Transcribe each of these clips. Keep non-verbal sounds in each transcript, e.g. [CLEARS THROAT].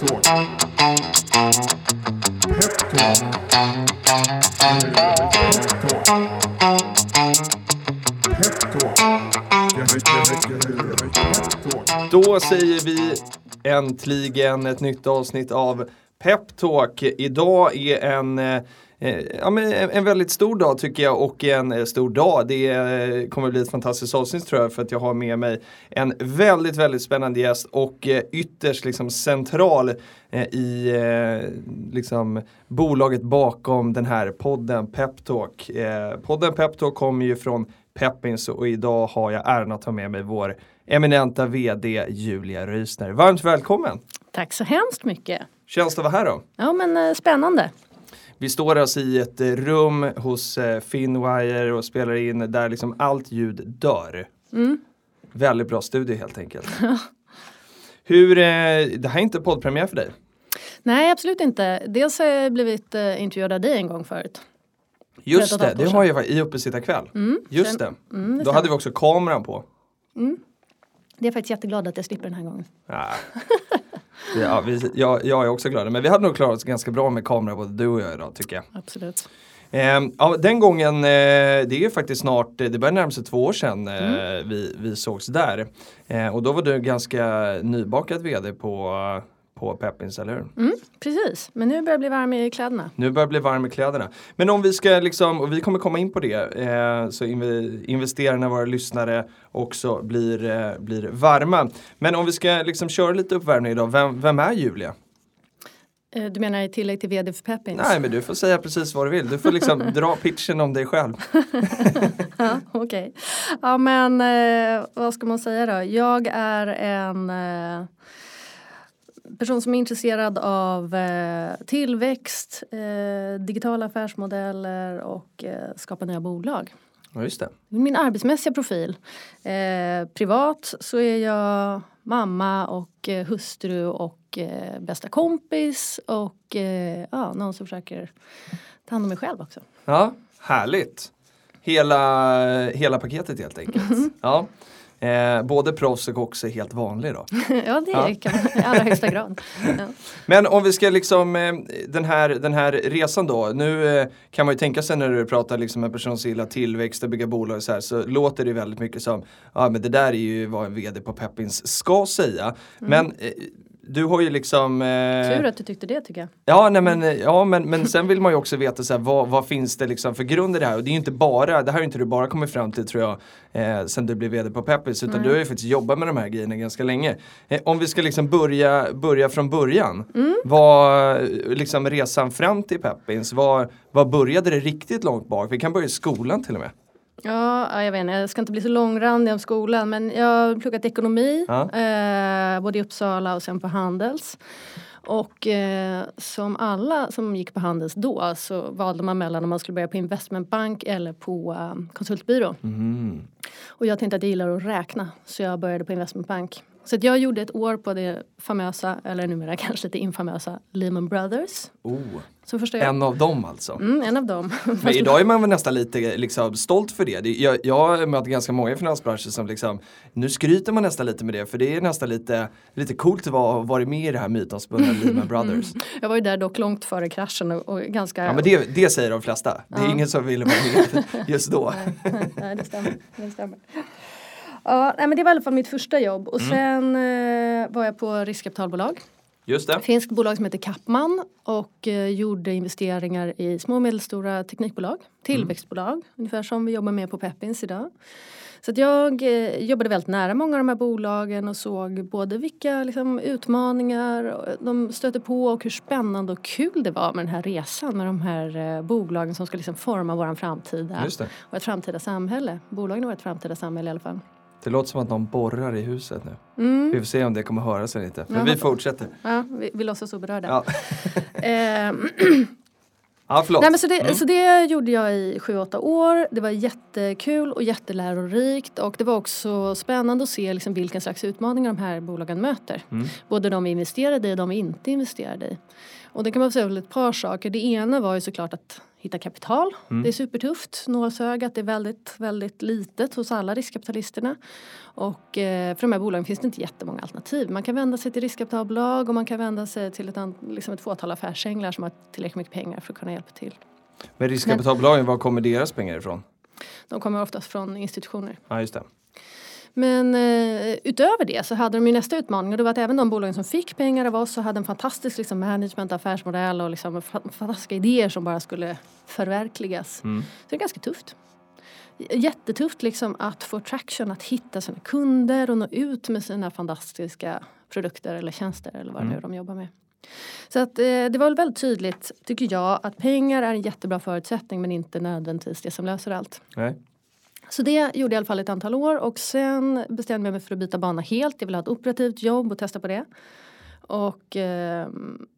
Peptalk. Peptalk. Peptalk. Då säger vi äntligen ett nytt avsnitt av Peptalk. Idag är en eh, Ja, men en, väldigt stor dag tycker jag och en eh, stor dag. Det eh, kommer bli ett fantastiskt avsnitt tror jag för att jag har med mig en väldigt, väldigt spännande gäst och eh, ytterst liksom central eh, i eh, liksom bolaget bakom den här podden Peptalk. Eh, podden Peptalk kommer ju från Peppins och idag har jag äran att ha med mig vår eminenta VD Julia Rysner. Varmt välkommen! Tack så hemskt mycket. Känns det att vara här då? Ja men eh, spännande. Vi står alltså i ett eh, rum hos eh, Finwire och spelar in där liksom allt ljud dör. Väldigt bra studio helt enkelt. [LAUGHS] Hur, eh, det här är inte poddpremiär för dig? Nej absolut inte. Dels har jag blivit intervjuad av dig en gång förut. Just det, det har jag i uppesittarkväll. Just det. Mm, Då hade vi också kameran på. Det är jag faktiskt jätteglad att jag slipper den här gången. Ja. [LAUGHS] Ja, vi, jag, jag är också glad. Men vi hade nog klarat oss ganska bra med kamera både du och jag idag tycker jag. Absolut. Ehm, ja, den gången, eh, det är ju faktiskt snart, eh, det börjar närma sig två år sedan eh, Mm. vi, vi sågs där. Eh, och då var du ganska nybakad vd på, på Peppins, eller hur? Mm, precis, men nu börjar jag bli varm i kläderna. Nu börjar det bli varm i kläderna. Men om vi ska liksom, och vi kommer komma in på det, eh, så inve- investerarna, våra lyssnare också blir, eh, blir varma. Men om vi ska liksom köra lite uppvärmning idag, vem, vem är Julia? Eh, Du menar i tillägg till vd för Peppins? Nej men du får säga precis vad du vill, du får liksom [LAUGHS] dra pitchen om dig själv. [LAUGHS] Ja, Okej. Ja men eh, vad ska man säga då? Jag är en eh, person som är intresserad av eh, tillväxt, eh, digitala affärsmodeller och eh, skapa nya bolag. Ja just det. Min arbetsmässiga profil. Privat så är jag mamma och hustru och bästa kompis och ja, någon som försöker ta hand om mig själv också. Ja, härligt. Hela, hela paketet helt enkelt. [LAUGHS] Ja. Eh, både proffs och också helt vanlig då. [LAUGHS] ja, det Ja. kan man i allra högsta [LAUGHS] grad. Ja. Men om vi ska liksom eh, den, här, den här resan då. Nu eh, kan man ju tänka sig när du pratar liksom med en person som gillar tillväxt och bygga bolag och så här så låter det väldigt mycket som ja men det där är ju vad en vd på Peppins ska säga. Men eh, du har ju liksom eh, Tur att du tyckte det tycker jag. Ja, nej, men, ja men, men sen vill man ju också veta så här, vad, vad finns det liksom för grund i det här? Och det är ju inte bara, det här har inte du bara kommit fram till tror jag eh, sen du blev vd på Peppis utan Nej. du har ju faktiskt jobbat med de här grejerna ganska länge. Eh, om vi ska liksom börja, börja från början. Vad, liksom resan fram till Peppins, var, var började det riktigt långt bak? Vi kan börja i skolan till och med. Ja, ja, jag vet inte, jag ska inte bli så långrandig om skolan men jag har pluggat ekonomi Ja. eh, både i Uppsala och sen på Handels. Och eh, som alla som gick på Handels då så valde man mellan om man skulle börja på investmentbank eller på eh, konsultbyrå. Mm. Och jag tänkte att jag gillar att räkna så jag började på investmentbank. Så jag gjorde ett år på det famösa, eller numera kanske lite infamösa, Lehman Brothers. Oh, Jobb. en av dem alltså. Mm, en av dem. [LAUGHS] Men idag är man väl nästan lite liksom, stolt för det. jag, jag mött ganska många i finansbranschen som liksom, nu skryter man nästan lite med det för det är nästan lite, lite coolt att vara, varit med i det här mytomspunna [LAUGHS] Lehman Brothers. Jag var ju där dock långt före kraschen och, och ganska... Ja men det, det säger de flesta. Det är Ja. ingen som vill vara med [LAUGHS] just då. Nej, det stämmer. Det stämmer. Ja, nej, men det var i alla fall mitt första jobb och sen eh, var jag på riskkapitalbolag. Just det. Finskt bolag som heter Kapman och eh, gjorde investeringar i små och medelstora teknikbolag, tillväxtbolag, ungefär som vi jobbar med på Peppins idag. Så jag eh, jobbade väldigt nära många av de här bolagen och såg både vilka liksom, utmaningar de stöter på och hur spännande och kul det var med den här resan med de här eh, bolagen som ska liksom forma vår framtida, vårt framtida samhälle. Bolagen har vårt framtida samhälle i alla fall. Det låter som att någon borrar i huset nu. Mm. Vi får se om det kommer höras eller inte. Men Ja, vi fortsätter. Ja, vi, vi låtsas oberörda. Ja, [LAUGHS] Eh, ja förlåt. Nej, men så, det, Mm. så det gjorde jag i sju åtta år. Det var jättekul och jättelärorikt och det var också spännande att se liksom vilken slags utmaningar de här bolagen möter. Mm. Både de vi investerade i och de vi inte investerade i. Och det kan man säga väl ett par saker. Det ena var ju såklart att hitta kapital. Mm. Det är supertufft. Nålsögat är väldigt, väldigt litet hos alla riskkapitalisterna. Och eh, för de här bolagen finns det inte jättemånga alternativ. Man kan vända sig till riskkapitalbolag och man kan vända sig till ett, liksom ett fåtal affärsänglar som har tillräckligt mycket pengar för att kunna hjälpa till. Men riskkapitalbolagen, var kommer deras pengar ifrån? De kommer oftast från institutioner. Ja, just det. Men eh, utöver det så hade de ju nästa utmaning och det var att även de bolagen som fick pengar av oss så hade en fantastisk liksom, management, affärsmodell och liksom, fa- fantastiska idéer som bara skulle förverkligas. Mm. Så det är ganska tufft. Jättetufft liksom att få traction, att hitta sina kunder och nå ut med sina fantastiska produkter eller tjänster eller vad Mm. nu de jobbar med. Så att, eh, det var väl väldigt tydligt, tycker jag, att pengar är en jättebra förutsättning men inte nödvändigtvis det som löser allt. Nej. Så det gjorde jag i alla fall ett antal år och sen bestämde jag mig för att byta bana helt. Jag ville ha ett operativt jobb och testa på det. Och eh,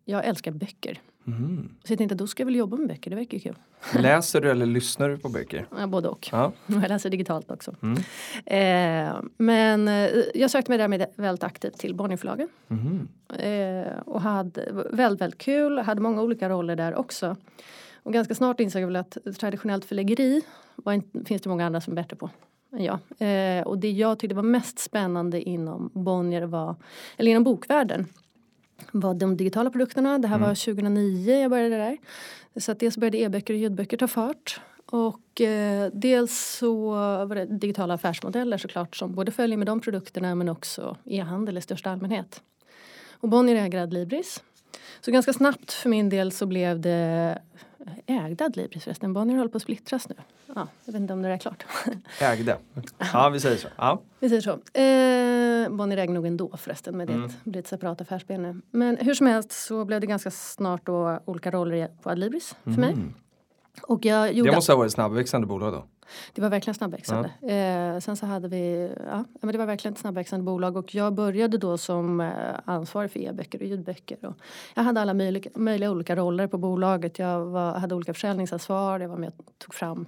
jag älskar böcker. Mhm. Så jag tänkte då ska jag väl jobba med böcker, det verkar ju kul. [LAUGHS] Läser du eller lyssnar du på böcker? Ja, både och. Ja. [LAUGHS] Jag läser digitalt också. Mm. Eh, men eh, jag sökte mig därmed väldigt aktivt till Bonnierförlagen. Mhm. Eh, och hade väldigt, väldigt kul. Hade många olika roller där också. Och ganska snart insåg jag väl att traditionellt förläggeri var inte, finns det många andra som är bättre på än jag. Eh, och det jag tyckte var mest spännande inom Bonnier var, eller inom bokvärlden, var de digitala produkterna. Det här var 2009 jag började där. Så att dels började e-böcker och ljudböcker ta fart. Och eh, dels så var det digitala affärsmodeller såklart som både följer med de produkterna men också e-handel i största allmänhet. Och Bonnier äger Adlibris. Så ganska snabbt för min del så blev det ägde Adlibris förresten. Bonnier håller på att splittras nu. Ja, jag vet inte om det är klart. [LAUGHS] Ägde. Ja, vi säger så. Ja. Vi säger så. Eh, Bonnier äger nog ändå förresten men det Mm. blir ett separat affärsben nu. Men hur som helst så blev det ganska snart då olika roller på Adlibris för mig. Mhm. Och jag gjorde Det måste ha varit snabbväxande bolag då. Det var verkligen snabbväxande. Eh, sen så hade vi, ja, men det var verkligen ett snabbväxande bolag och jag började då som eh, ansvarig för e-böcker och ljudböcker. Och jag hade alla möjliga, möjliga olika roller på bolaget. Jag var, hade olika försäljningsansvar, jag var med och tog fram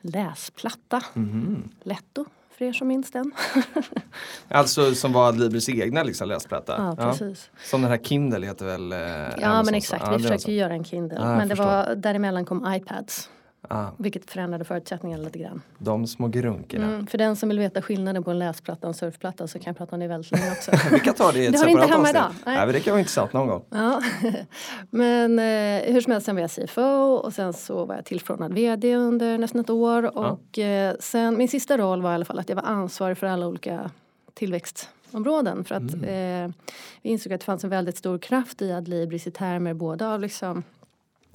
läsplatta, Mhm. Letto för er som minns den. [LAUGHS] Alltså som var Adlibris egna liksom, läsplatta. ja, precis. Som den här Kindle heter väl? Eh, Ja, men så. exakt, Ja, vi det är försökte så. ju göra en Kindle. Ja, men det förstår. var, däremellan kom iPads. Ah, Vilket förändrade förutsättningarna lite grann. de små grunkorna. Mm, för den som vill veta skillnaden på en läsplatta och en surfplatta så kan jag prata om det väldigt länge också. [LAUGHS] Vi kan ta det i ett Det har vi inte separat hemma avsnitt. idag. Nej. Nej, men det kan vara intressant någon gång. Ja. [LAUGHS] Men eh, hur som helst, sen var jag CFO och sen så var jag tillförordnad VD under nästan ett år. Och eh, sen, min sista roll var i alla fall att jag var ansvarig för alla olika tillväxtområden. För att eh, vi insåg att det fanns en väldigt stor kraft i Adlibris i termer både av liksom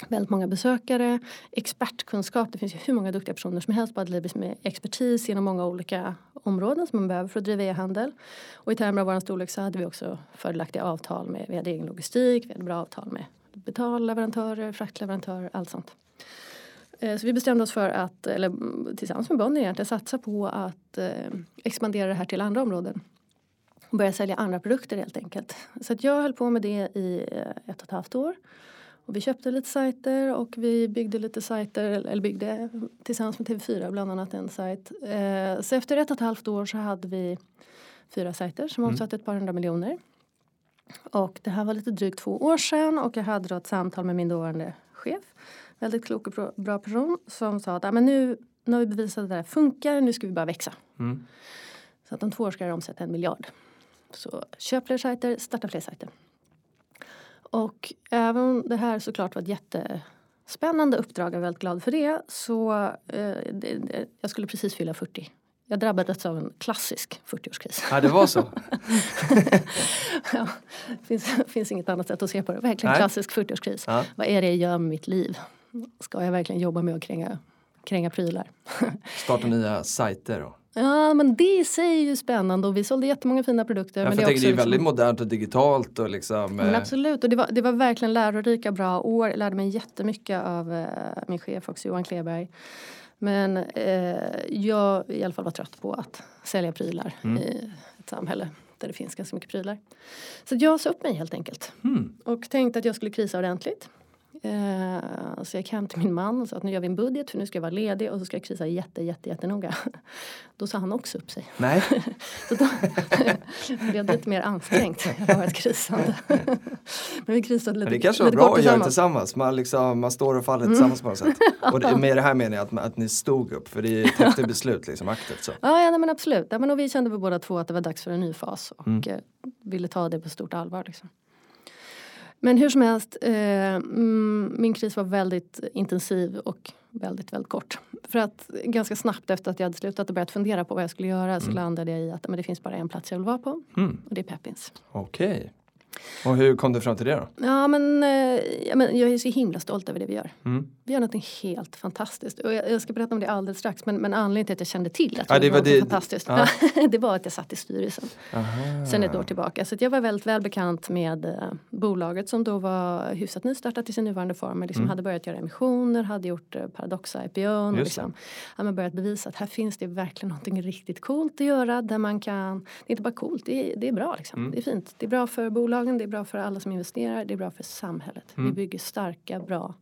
väldigt många besökare, expertkunskap. Det finns ju hur många duktiga personer som helst på Adlibris med expertis inom många olika områden som man behöver för att driva e-handel. Och i termer av vår storlek så hade vi också fördelaktiga avtal med, vi hade egen logistik, vi hade bra avtal med betalleverantörer, fraktleverantörer, allt sånt. Eh, så vi bestämde oss för att, eller mm, tillsammans med Bonnier egentligen, satsa på att eh, expandera det här till andra områden. Och börja sälja andra produkter helt enkelt. Så att jag höll på med det i eh, ett och ett halvt år. Och vi köpte lite sajter och vi byggde lite sajter, eller byggde tillsammans med TV4 bland annat en sajt. Eh, så efter ett och ett halvt år så hade vi fyra sajter som omsatte ett par hundra miljoner. Och det här var lite drygt två år sedan och jag hade då ett samtal med min dåvarande chef. Väldigt klok och bra- person som sa att "Ja, men nu, nu har vi bevisat att det här funkar, nu ska vi bara växa. Mm. Så att om två år ska det omsätta en miljard. Så köp fler sajter, starta fler sajter. Och även om det här såklart var ett jättespännande uppdrag, jag är väldigt glad för det, så eh, det, det, jag skulle precis fylla 40. Jag drabbades av en klassisk 40-årskris. Ja, det var så. [LAUGHS] ja, det finns, finns inget annat sätt att se på det. Verkligen Nej. klassisk 40-årskris. Ja. Vad är det jag gör med mitt liv? Ska jag verkligen jobba med att kränga, kränga prylar? Starta nya sajter. Och. Ja, men det i sig är ju spännande och vi sålde jättemånga fina produkter. Jag men det är också ju liksom- väldigt modernt och digitalt och liksom. Men eh, absolut, och det var, det var verkligen lärorika bra år. Jag lärde mig jättemycket av eh, min chef också, Johan Kleberg. Men eh, jag i alla fall var trött på att sälja prylar Mm. i ett samhälle där det finns ganska mycket prylar. Så jag sa upp mig helt enkelt. hmm. Och tänkte att jag skulle krisa ordentligt. Eh, så jag hem till min man och sa att nu gör vi en budget för nu ska jag vara ledig och så ska jag krisa jätte, jätte, jättenoga. [LAUGHS] Då sa han också upp sig. Nej, [LAUGHS] Så då [LAUGHS] blev det lite mer ansträngt än vad ett krisande. Men Vi krisade lite, Men det kanske var bra att göra tillsammans. tillsammans. Man, liksom, man står och faller tillsammans på något sätt. Och det, med det här menar jag att, att ni stod upp för det är ett häftigt beslut liksom, aktivt så. Ja, ja nej, men absolut. Ja, men och vi kände väl båda två att det var dags för en ny fas och Mm. eh, ville ta det på stort allvar. Liksom. Men hur som helst, eh, mm, min kris var väldigt intensiv och väldigt, väldigt kort. För att ganska snabbt efter att jag hade slutat och börjat fundera på vad jag skulle göra så landade jag i att men det finns bara en plats jag vill vara på Mm. och det är Peppins. Okej. Och hur kom du fram till det då? Ja men, eh, ja, men jag är så himla stolt över det vi gör. Mm. Vi gör något helt fantastiskt. Och jag, jag ska berätta om det alldeles strax. Men, men anledningen till att jag kände till att Ja, det var något det- fantastiskt. ja. [LAUGHS] det var att jag satt i styrelsen. Aha. sen ett år tillbaka. Så jag var väldigt väl bekant med eh, bolaget som då var hyfsat nystartat i sin nuvarande form. Men liksom hade börjat göra emissioner, hade gjort eh, Paradoxa IPO. Mm. Liksom, ja, men börjat bevisa att här finns det verkligen någonting riktigt coolt att göra. Där man kan, det är inte bara coolt, det är, det är bra liksom. Mm. Det är fint. Det är bra för bolagen, det är bra för alla som investerar, det är bra för samhället. Mm. Vi bygger starka, bra,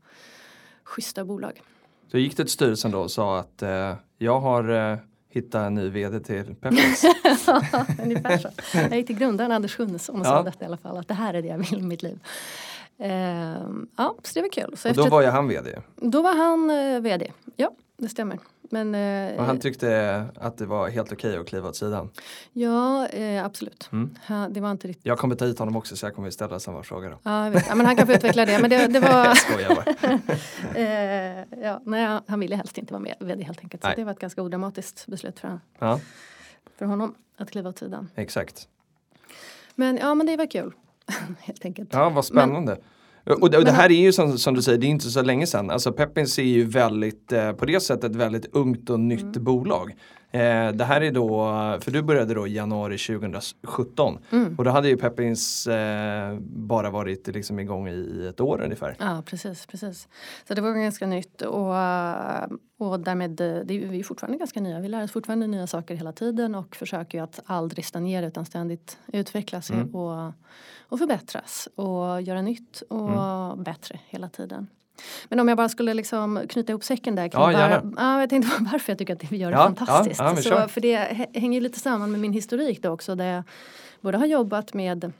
schyssta bolag. Så gick du till styrelsen då och sa att eh, jag har eh, hittat en ny vd till Peppins. [LAUGHS] Ungefär så. Jag gick till grundaren Anders Sjunnesson och Ja. sa detta i alla fall. Att det här är det jag vill i mitt liv. Ehm, ja, så det var kul. Så Och då efter, var ju han vd. då var han eh, vd. Ja, det stämmer. Men eh, Och han tyckte att det var helt okej att kliva åt sidan. ja, eh, absolut. Mm. Han, det var inte riktigt. Jag kommer ta hit honom också så jag kommer ställa samma fråga då. Ja, jag vet. ja, men han kan få utveckla det. Men det, det var, [LAUGHS] Jag skojar bara. [LAUGHS] eh, ja, nej, han- han ville helst inte vara med vd helt enkelt. Så Nej. det var ett ganska odramatiskt beslut för, Ja, för honom att kliva åt sidan. exakt. Men ja, men det var kul. [LAUGHS] helt enkelt. Ja, vad spännande. Och det, och det här är ju som, som du säger, det är inte så länge sedan. Alltså Peppins är ju väldigt, eh, på det sättet väldigt ungt och nytt Mm. bolag. Eh, det här är då, för du började då i januari 2017. Mm. Och då hade ju Peppins eh, bara varit liksom igång i ett år ungefär. Ja, precis, precis. Så det var ganska nytt och, eh, och därmed, eh, det är vi är fortfarande ganska nya. Vi lär oss fortfarande nya saker hela tiden och försöker ju att aldrig stanna utan ständigt utvecklas Mm. och, och förbättras och göra nytt och Mm. bättre hela tiden. Men om jag bara skulle liksom knyta ihop säcken där kring Ja, gärna. ja, jag tänkte bara varför jag tycker att det vi gör är Ja, fantastiskt. ja, så, för det hä- hänger lite samman med min historik då också där jag både har jobbat med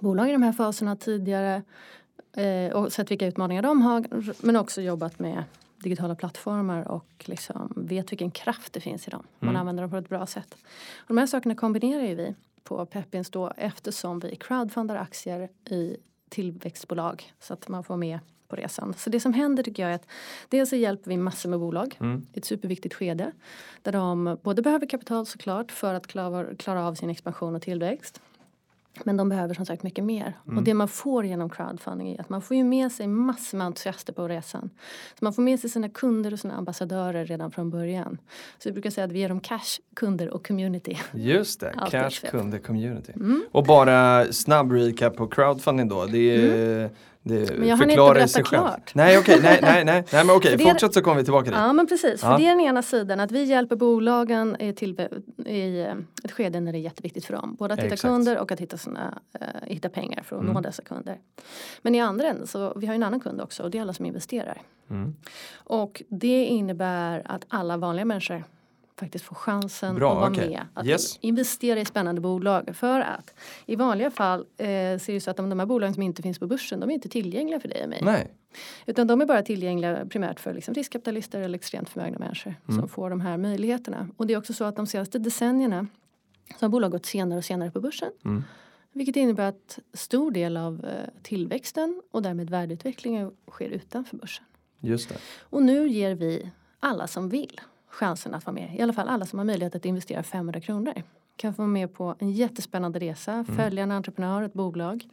bolag i de här faserna tidigare eh, och sett vilka utmaningar de har men också jobbat med digitala plattformar och liksom vet vilken kraft det finns i dem. Man Mm. använder dem på ett bra sätt. Och de här sakerna kombinerar ju vi på Peppins då eftersom vi crowdfundar aktier i tillväxtbolag så att man får med på resan. Så det som händer tycker jag är att dels så hjälper vi massor med bolag Mm. i ett superviktigt skede där de både behöver kapital såklart för att klara, klara av sin expansion och tillväxt. Men de behöver som sagt mycket mer. Och det man får genom crowdfunding är att man får ju med sig massor med entusiaster på resan. Så man får med sig sina kunder och sina ambassadörer redan från början. Så vi brukar säga att vi ger dem cash, kunder och community. Just det, [LAUGHS] Allt cash, kunder, community. Mm. Och bara snabb recap på crowdfunding då. Det, är, det Men jag hann inte berätta klart. Nej okej, nej, nej, nej, [LAUGHS] nej men okej, det är- fortsätt så kommer vi tillbaka dit. Ja men precis, Ja. för det är den ena sidan att vi hjälper bolagen i, till, i eh, ett skede när det är jätteviktigt för dem. Både att hitta Exakt. kunder och att hitta, sina, eh, hitta pengar för att Mm. nå dessa kunder. Men i andra änden så vi har ju en annan kund också och det är alla som investerar. Mm. Och det innebär att alla vanliga människor faktiskt får chansen Bra, att vara okej. med. Att Yes. investera i spännande bolag. För att i vanliga fall eh, ser det så att de, de här bolagen som inte finns på börsen de är inte tillgängliga för dig och mig. Nej, Utan de är bara tillgängliga primärt för liksom riskkapitalister eller extremt förmögna människor Mm. som får de här möjligheterna. Och det är också så att de senaste decennierna så har bolag gått senare och senare på börsen. Mm. Vilket innebär att stor del av eh, tillväxten och därmed värdeutvecklingen sker utanför börsen. just det. Och nu ger vi alla som vill chansen att vara med. I alla fall alla som har möjlighet att investera 500 kronor. Kan få vara med på en jättespännande resa, Mm. följa en entreprenör, ett bolag.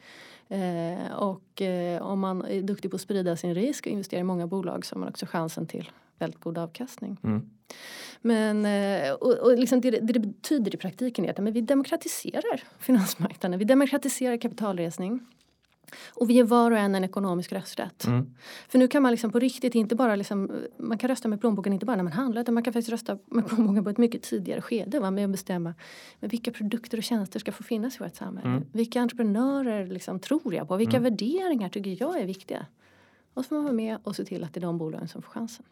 Eh, och eh, om man är duktig på att sprida sin risk och investera i många bolag så har man också chansen till väldigt god avkastning. Mm. Men eh, och, och liksom det, det det betyder i praktiken är att men vi demokratiserar finansmarknaden, vi demokratiserar kapitalresning. Och vi ger var och en en ekonomisk rösträtt. Mm. För nu kan man liksom på riktigt inte bara liksom, man kan rösta med plånboken inte bara när man handlar utan man kan faktiskt rösta med plånboken på ett mycket tidigare skede. Vara med och bestämma men vilka produkter och tjänster ska få finnas i vårt samhälle. Mm. Vilka entreprenörer liksom tror jag på? Vilka värderingar tycker jag är viktiga? Och så får man vara med och se till att det är de bolagen som får chansen.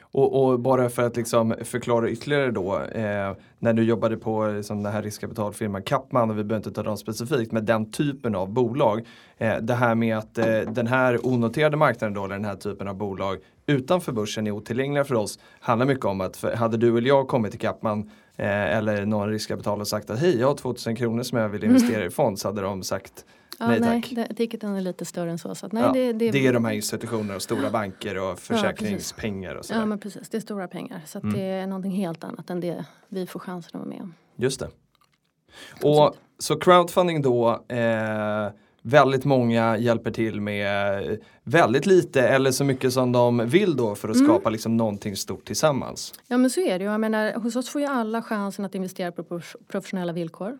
Och, och bara för att liksom förklara ytterligare då, eh, när du jobbade på liksom, den här riskkapitalfirman Kapman, och vi behöver inte ta dem specifikt, men den typen av bolag. Eh, det här med att eh, den här onoterade marknaden då, eller den här typen av bolag utanför börsen är otillgängliga för oss, handlar mycket om att för, hade du eller jag kommit till Kapman eh, eller någon riskkapital och sagt att hej, jag har 2000 kronor som jag vill investera i fond, så hade de sagt Ja, nej nej, tack. det- ticketen är lite större än så. så nej, Ja, det, det, det är de här institutionerna och stora banker och försäkringspengar och sådär. Ja men precis, det är stora pengar. Så att det är någonting helt annat än det vi får chansen att vara med om. Just det. Och så crowdfunding då, eh, väldigt många hjälper till med väldigt lite eller så mycket som de vill då för att skapa liksom någonting stort tillsammans. Ja men så är det ju. Jag menar, hos oss får ju alla chansen att investera på prof- professionella villkor.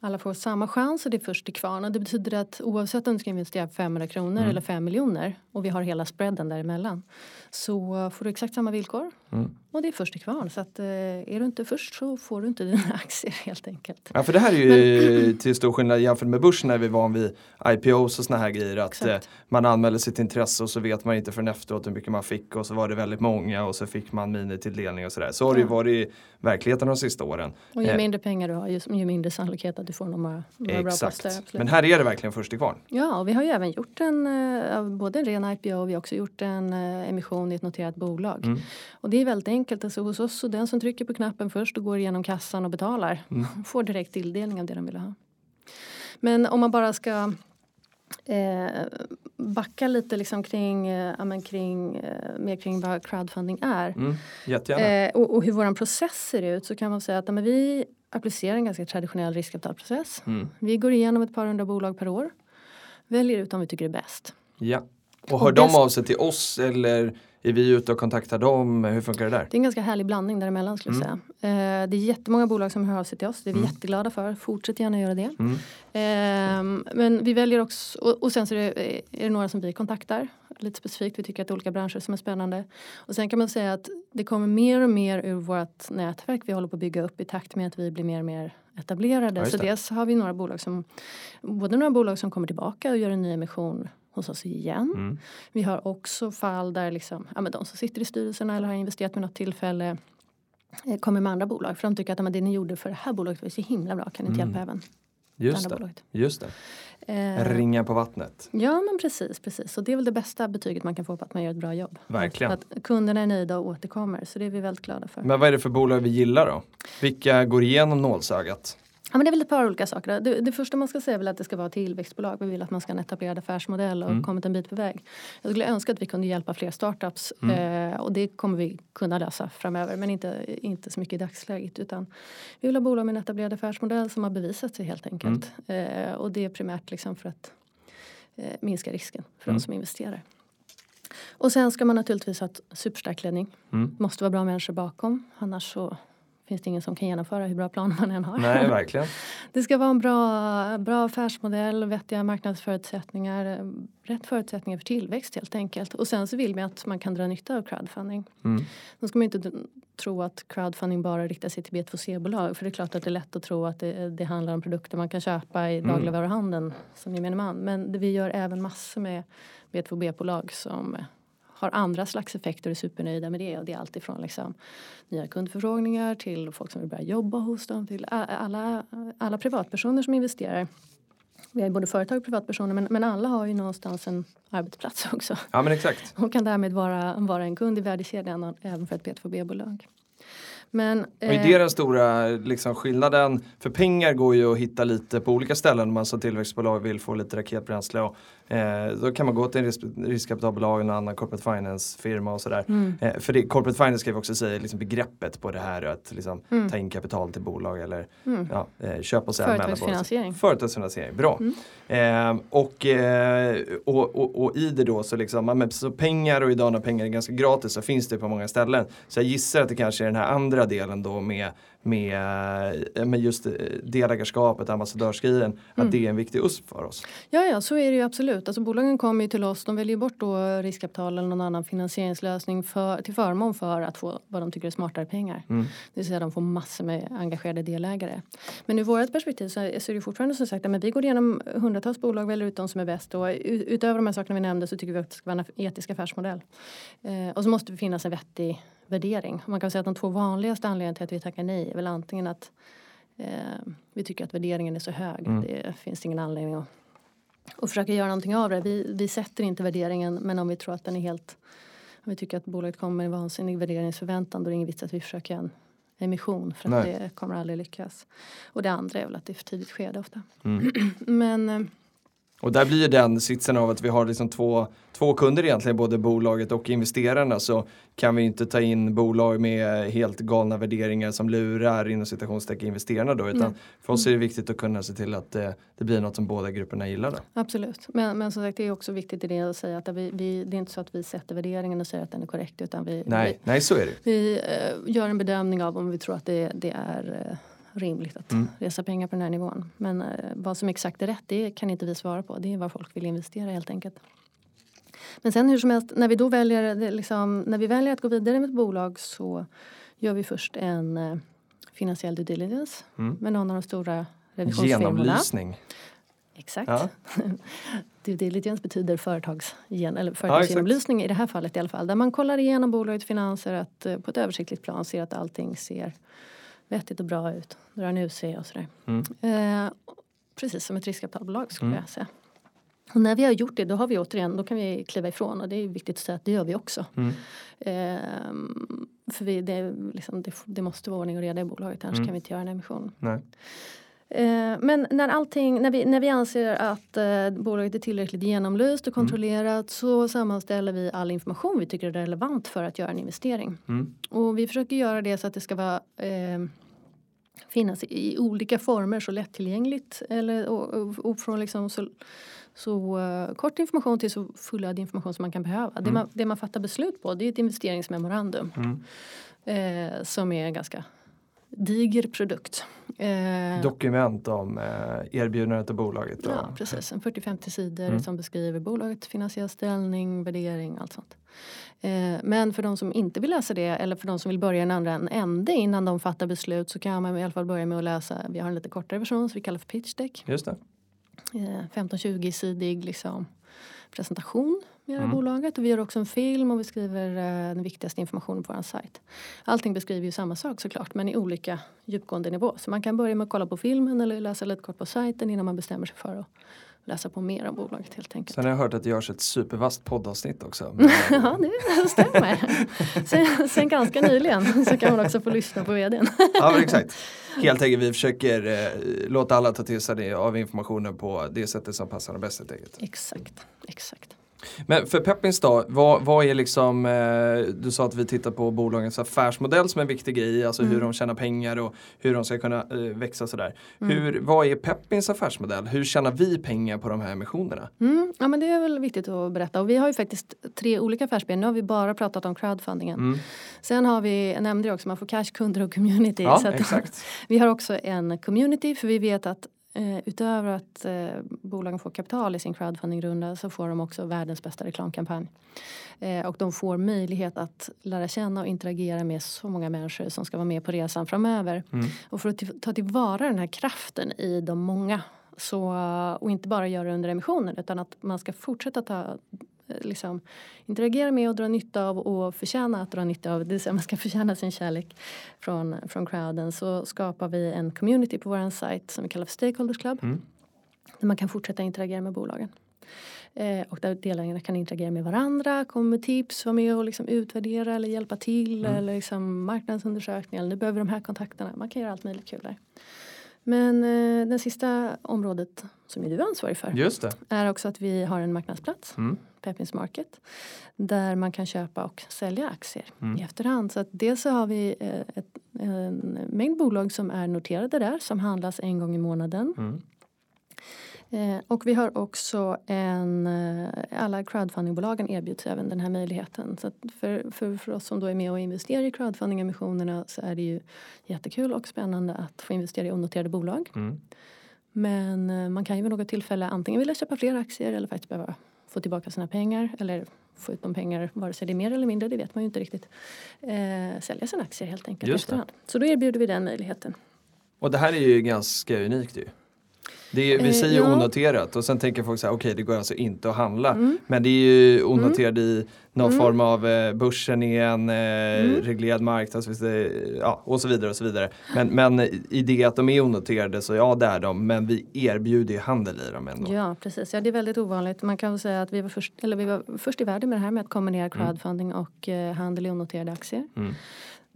Alla får samma chans och det är först till kvarn. Och det betyder att oavsett om du ska investera 500 kronor eller 5 miljoner och vi har hela spreaden däremellan så får du exakt samma villkor. Och det är först till kvarn. Så att, eh, är du inte först så får du inte dina [LAUGHS] aktier helt enkelt. Ja för det här är ju till stor skillnad jämfört med börsen när vi är van vid IPOs och såna här grejer. Att Exakt. eh, man anmäler sitt intresse och så vet man inte förrän efteråt hur mycket man fick och så var det väldigt många och så fick man minitilldelning och sådär. Så har det ju varit i verkligheten de sista åren. Och ju Eh, mindre pengar du har ju, ju mindre sannolikhet att du får några, några bra poster. absolut. Men här är det verkligen först till kvarn. Ja, och vi har ju även gjort en, eh, både en ren IPO och vi har också gjort en eh, emission i ett noterat bolag. Mm. Och det är väldigt enkelt. Alltså hos oss, så den som trycker på knappen först och går igenom kassan och betalar Mm. [LAUGHS] får direkt tilldelning av det de vill ha. Men om man bara ska eh, backa lite liksom kring, eh, ja, men kring, eh, mer kring vad crowdfunding är. Mm. Eh, och, och hur vår process ser ut så kan man säga att ja, men vi applicerar en ganska traditionell riskkapitalprocess. Mm. Vi går igenom ett par hundra bolag per år. Väljer ut de vi tycker är bäst. Ja. Och Och hör det de av sig till oss eller är vi ute och kontaktar dem? Hur funkar det där? Det är en ganska härlig blandning däremellan skulle jag säga. Eh, det är jättemånga bolag som hör av sig till oss. Det är vi jätteglada för. Fortsätt gärna göra det. Mm. Ehm, men vi väljer också, och, och sen så är det, är det några som vi kontaktar. Lite specifikt, vi tycker att det är olika branscher som är spännande. Och sen kan man säga att det kommer mer och mer ur vårt nätverk vi håller på att bygga upp i takt med att vi blir mer och mer etablerade. Ja, så dels har vi några bolag som, både några bolag som kommer tillbaka och gör en ny emission hos oss igen. Mm. Vi har också fall där liksom, ja, men de som sitter i styrelsen eller har investerat med något tillfälle eh, kommer med andra bolag. För de tycker att det ni gjorde för det här bolaget var så himla bra. Kan ni inte Mm. hjälpa även Just det. bolaget? Just det. Eh, Ringa på vattnet. ja men precis, precis. Och det är väl det bästa betyget man kan få på att man gör ett bra jobb. Verkligen. Att, att kunderna är nöjda och återkommer. Så det är vi väldigt glada för. Men vad är det för bolag vi gillar då? Vilka går igenom nålsögat? Ja, men det är väl ett par olika saker. Det, det första man ska säga är väl att det ska vara tillväxtbolag. Vi vill att man ska ha en etablerad affärsmodell och Mm. kommit en bit på väg. Jag skulle önska att vi kunde hjälpa fler startups Mm. eh, och det kommer vi kunna lösa framöver men inte, inte så mycket i dagsläget. Utan vi vill ha bolag med en etablerad affärsmodell som har bevisat sig helt enkelt. Mm. Eh, och det är primärt liksom för att eh, minska risken för Mm. de som investerar. Och sen ska man naturligtvis ha ett superstark ledning. Mm. måste vara bra människor bakom annars så finns det ingen som kan genomföra hur bra plan man än har. Nej, verkligen. [LAUGHS] Det ska vara en bra, bra affärsmodell, vettiga marknadsförutsättningar, eh, rätt förutsättningar för tillväxt helt enkelt. Och sen så vill vi att man kan dra nytta av crowdfunding. Mm. Då ska man inte tro att crowdfunding bara riktar sig till B2C-bolag. För det är klart att det är lätt att tro att det, det handlar om produkter man kan köpa i Mm. dagligvaruhandeln som gemene man. Men vi gör även massor med B2B-bolag som har andra slags effekter och är supernöjda med det. Och det är allt ifrån liksom nya kundförfrågningar till folk som vill börja jobba hos dem till alla, alla privatpersoner som investerar. Vi har både företag och privatpersoner men, men alla har ju någonstans en arbetsplats [LAUGHS] också. Ja, men exakt. Och kan därmed vara, vara en kund i värdekedjan även för ett B2B-bolag. Men, Och är eh, det den stora liksom, skillnaden? För pengar går ju att hitta lite på olika ställen om man som tillväxtbolag vill få lite raketbränsle. Och, eh, då kan man gå till en risk, riskkapitalbolag eller en annan corporate finance firma och sådär. mm, Eh, för det, corporate finance ska vi också säga liksom begreppet på det här att liksom, Mm. ta in kapital till bolag eller mm. ja, eh, köpa och sälja. Företagsfinansiering. Företagsfinansiering, bra. Eh, och, eh, och, och, och i det då så liksom, så pengar och idag när pengar är ganska gratis så finns det på många ställen. Så jag gissar att det kanske är den här andra delen då med, med, eh, med just eh, delägarskapet, ambassadörsgrejen, att det är en viktig USP för oss. Ja, ja, så är det ju absolut. Alltså, bolagen kommer ju till oss, de väljer bort då riskkapital eller någon annan finansieringslösning för, till förmån för att få vad de tycker är smartare pengar. Mm. Det vill säga de får massor med engagerade delägare. Men ur vårt perspektiv så är det fortfarande som sagt att vi går igenom hundratals bolag, väljer ut de som är bäst och utöver de här sakerna vi nämnde så tycker vi att det ska vara en etisk affärsmodell. Eh, och så måste det finnas en vettig värdering. Man kan säga att de två vanligaste anledningarna till att vi tackar nej är väl antingen att eh, vi tycker att värderingen är så hög. Mm. Det finns ingen anledning att, att försöka göra någonting av det. Vi, vi sätter inte värderingen men om vi tror att den är helt om vi tycker att bolaget kommer med en vansinnig värderingsförväntan då är det ingen vits att vi försöker en emission för att Nej. det kommer aldrig lyckas. Och det andra är väl att det är för tidigt skede ofta. Mm. [CLEARS THROAT] Men eh, Och där blir ju den sitsen av att vi har liksom två, två kunder egentligen, både bolaget och investerarna. Så kan vi inte ta in bolag med helt galna värderingar som lurar inom citationstecken investerarna då. Utan Nej. för oss är det viktigt att kunna se till att det, det blir något som båda grupperna gillar. Då. Absolut. Men, men som sagt det är också viktigt i det att säga att vi, vi, det är inte så att vi sätter värderingen och säger att den är korrekt utan vi, Nej, nej så är det. vi, vi eh, gör en bedömning av om vi tror att det, det är eh, rimligt att Mm. resa pengar på den här nivån. Men eh, vad som exakt är rätt det kan inte vi svara på. Det är vad folk vill investera helt enkelt. Men sen hur som helst, när vi då väljer, det liksom, när vi väljer att gå vidare med ett bolag så gör vi först en eh, finansiell due diligence Mm. med någon av de stora revisionsfirmorna. Genomlysning. Exakt. Ja. [LAUGHS] Due diligence betyder eller företagsgenomlysning i det här fallet i alla fall. Där man kollar igenom bolagets finanser att, eh, på ett översiktligt plan ser att allting ser vettigt och bra ut. Drar en UC och sådär. Mm. Eh, precis som ett riskkapitalbolag skulle Mm. jag säga. Och när vi har gjort det då har vi återigen, då kan vi kliva ifrån och det är viktigt att säga att det gör vi också. Mm. Ehm, för vi, det, liksom, det, det måste vara ordning och reda i bolaget annars Mm. kan vi inte göra en emission. Nej. Eh, Men när, allting, när, vi, när vi anser att eh, bolaget är tillräckligt genomlyst och kontrollerat så sammanställer vi all information vi tycker är relevant för att göra en investering. Mm. Och vi försöker göra det så att det ska vara eh, finnas i, olika former så lättillgängligt eller och, och, och från liksom så, så eh, kort information till så fullödig information som man kan behöva. Det, man, det man fattar beslut på det är ett investeringsmemorandum Mm. eh, som är ganska diger produkt. Eh, Dokument om eh, erbjudandet av bolaget. Och, Ja, precis. En 40-50 sidor Mm. som beskriver bolagets finansiella ställning, värdering, allt sånt. Eh, men för de som inte vill läsa det eller för de som vill börja i en andra ände innan de fattar beslut så kan man i alla fall börja med att läsa, vi har en lite kortare version som vi kallar för pitch deck. Just det. Eh, 15-20 sidig liksom presentation med Mm. bolaget och vi gör också en film och vi skriver eh, den viktigaste informationen på vår sajt. Allting beskriver ju samma sak såklart men i olika djupgående nivå. Så man kan börja med att kolla på filmen eller läsa lite kort på sajten innan man bestämmer sig för att läsa på mer om bolaget helt enkelt. Sen har jag hört att det görs ett supervast poddavsnitt också. [LAUGHS] Men, Ja, det stämmer. Sen, sen ganska nyligen så kan man också få lyssna på vdn. ja, exakt. Helt enkelt, vi försöker eh, låta alla ta till sig det, av informationen på det sättet som passar dem bäst helt enkelt. Exakt, exakt. Men för Peppins då, vad, vad är liksom, eh, du sa att vi tittar på bolagens affärsmodell som en viktig grej, alltså hur de tjänar pengar och hur de ska kunna eh, växa sådär. Hur, vad är Peppins affärsmodell? Hur tjänar vi pengar på de här emissionerna? Mm, ja, men det är väl viktigt att berätta. Och vi har ju faktiskt tre olika affärsben. Nu har vi bara pratat om crowdfundingen. Mm. Sen har vi, jag nämnde det också, man får cash, kunder och community. Ja, Så exakt. [LAUGHS] Vi har också en community för vi vet att eh, utöver att eh, bolagen får kapital i sin crowdfundingrunda så får de också världens bästa reklamkampanj. Eh, och de får möjlighet att lära känna och interagera med så många människor som ska vara med på resan framöver. Mm. Och för att ta tillvara den här kraften i de många så, och inte bara göra det under emissionen utan att man ska fortsätta ta Liksom, interagera med och dra nytta av och förtjäna att dra nytta av, det vill säga man ska [LAUGHS] förtjäna sin kärlek från, från crowden så skapar vi en community på vår sajt som vi kallar för Stakeholders Club. Mm. Där man kan fortsätta interagera med bolagen. Eh, och där delägarna kan interagera med varandra, komma med tips, vara med och liksom utvärdera eller hjälpa till Mm. eller liksom marknadsundersökningar. Nu behöver de här kontakterna. Man kan göra allt möjligt kul där. Men eh, det sista området som du är ansvarig för Just det. är också att vi har en marknadsplats, Mm. Pepins Market, där man kan köpa och sälja aktier Mm. i efterhand. Så att dels så har vi eh, ett, en mängd bolag som är noterade där som handlas en gång i månaden. Mm. Eh, och vi har också en, eh, alla crowdfundingbolagen erbjuds även den här möjligheten. Så för, för, för oss som då är med och investerar i crowdfundingemissionerna så är det ju jättekul och spännande att få investera i onoterade bolag. Mm. Men eh, man kan ju vid något tillfälle antingen vilja köpa fler aktier eller faktiskt behöva få tillbaka sina pengar eller få ut de pengar, vare sig det är mer eller mindre, det vet man ju inte riktigt. Eh, sälja sina aktier helt enkelt Just efterhand. Så då erbjuder vi den möjligheten. Och det här är ju ganska unikt ju. Är, vi Eh, säger ja. onoterat och sen tänker folk så här, okej det går alltså inte att handla. Mm. Men det är ju onoterat i någon Mm. form av eh, börsen är en eh, Mm. reglerad marknad så finns det, ja, och så vidare och så vidare. Men, men i det att de är onoterade så ja det är de men vi erbjuder ju handel i dem ändå. Ja, precis. Ja, det är väldigt ovanligt. Man kan väl säga att vi var först, eller vi var först i världen med det här med att kombinera crowdfunding och eh, handel i onoterade aktier.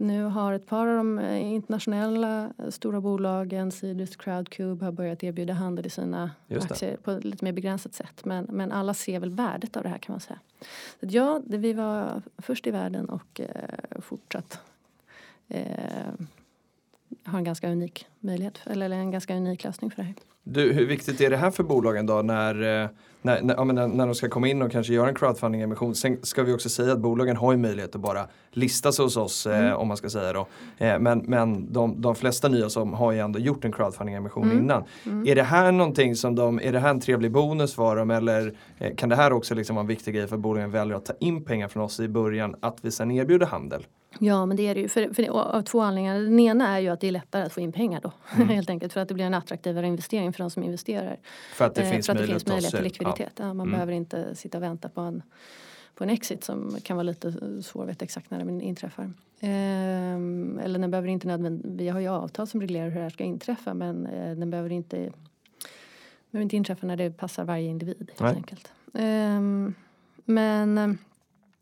Nu har ett par av de eh, internationella stora bolagen, Cedrus Crowdcube, har börjat erbjuda handel i sina aktier på ett lite mer begränsat sätt. Men, men alla ser väl värdet av det här kan man säga. Så att ja, vi var först i världen och eh, fortsatt eh, har en ganska unik möjlighet, eller en ganska unik lösning för det här. Du, hur viktigt är det här för bolagen då när, eh, när, när, när, de ska komma in och kanske göra en crowdfunding-emission? Sen ska vi också säga att bolagen har ju möjlighet att bara lista sig hos oss eh, Mm. om man ska säga då. Eh, men men de, de flesta nya som har ju ändå gjort en crowdfunding-emission Mm. innan. Är det här någonting som de, är det här en trevlig bonus för dem eller eh, kan det här också liksom vara en viktig grej för att bolagen väljer att ta in pengar från oss i början att vi sen erbjuder handel? Ja, men det är det ju. För, för av två anledningar. Den ena är ju att det är lättare att få in pengar då. [LAUGHS] Mm. Helt enkelt för att det blir en attraktivare investering för de som investerar. För att det Eh, finns för att det möjlighet, finns möjlighet till likviditet. Ja. man Mm. behöver inte sitta och vänta på en, på en exit som kan vara lite svår att veta exakt när den inträffar. Ehm, eller den behöver inte nödvändigt, vi har ju avtal som reglerar hur det här ska inträffa men eh, den behöver inte, behöver inte inträffa när det passar varje individ helt Nej. enkelt. Ehm, men eh,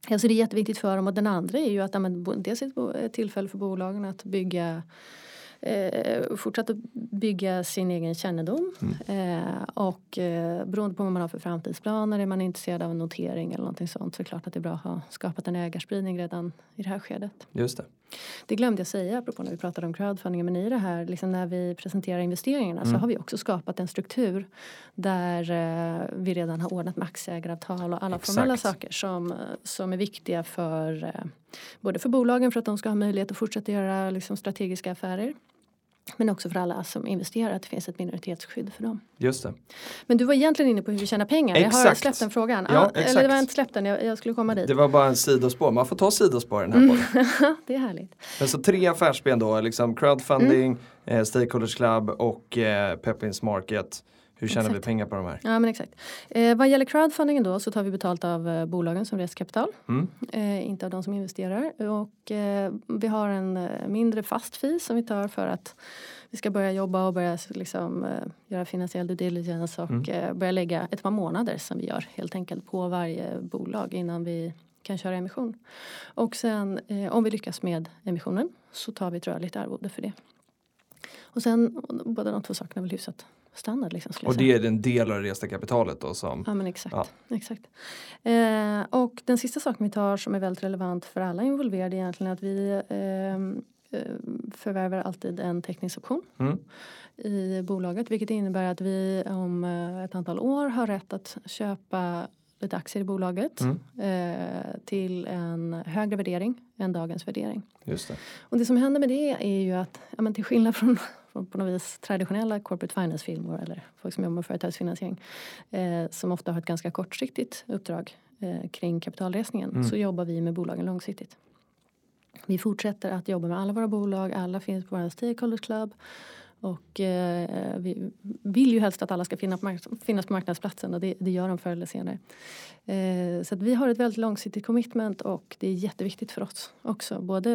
Alltså det är jätteviktigt för dem och den andra är ju att dels är det ett bo- ett tillfälle för bolagen att bygga eh, fortsätta bygga sin egen kännedom. Mm. Eh, och eh, beroende på vad man har för framtidsplaner, är man intresserad av en notering eller någonting sånt så är det klart att det är bra att ha skapat en ägarspridning redan i det här skedet. Just det. Det glömde jag säga apropå när vi pratade om crowdfunding men i det här liksom när vi presenterar investeringarna så Mm. har vi också skapat en struktur där eh, vi redan har ordnat med aktieägaravtal och alla Exakt. formella saker som, eh, som är viktiga för eh, både för bolagen för att de ska ha möjlighet att fortsätta göra liksom, strategiska affärer men också för alla som investerar att det finns ett minoritetsskydd för dem. Just det. Men du var egentligen inne på hur vi tjänar pengar. Jag har Exakt. släppt den frågan. Ja, eller exakt. det var inte släppt den, jag, jag skulle komma dit. Det var bara en sidospår, man får ta sidospår i den här Mm. podden. [LAUGHS] det är härligt. Men så tre affärsben då, liksom crowdfunding, Mm. eh, Stakeholders Club och eh, Pepins Market. Hur tjänar vi Exakt. pengar på de här? Ja men exakt. Eh, vad gäller crowdfundingen då så tar vi betalt av eh, bolagen som reser kapital. Mm. Eh, inte av de som investerar. Och eh, vi har en eh, mindre fast fee som vi tar för att vi ska börja jobba och börja liksom, eh, göra finansiell due diligence och Mm. eh, börja lägga ett par månader som vi gör helt enkelt på varje bolag innan vi kan köra emission. Och sen om vi lyckas med emissionen så tar vi ett rörligt arvode för det. Och sen båda de två sakerna är väl hyfsat standard. Liksom, Och det är en del av det resta kapitalet då som Ja men exakt. Ja. exakt. Eh, och den sista saken vi tar som är väldigt relevant för alla involverade är egentligen att vi ehm, eh, förvärvar alltid en teckningsoption Mm. i bolaget vilket innebär att vi om eh, ett antal år har rätt att köpa lite aktier i bolaget Mm. eh, till en högre värdering än dagens värdering. Just det. Och det som händer med det är ju att ja, men till skillnad från, från på något vis traditionella corporate finance-firmor eller folk som jobbar med företagsfinansiering eh, som ofta har ett ganska kortsiktigt uppdrag eh, kring kapitalresningen Mm. så jobbar vi med bolagen långsiktigt. Vi fortsätter att jobba med alla våra bolag, alla finns på vår stakeholders club och eh, vi vill ju helst att alla ska på finnas på marknadsplatsen och det, det gör de förr eller senare. Eh, så vi har ett väldigt långsiktigt commitment och det är jätteviktigt för oss också. Både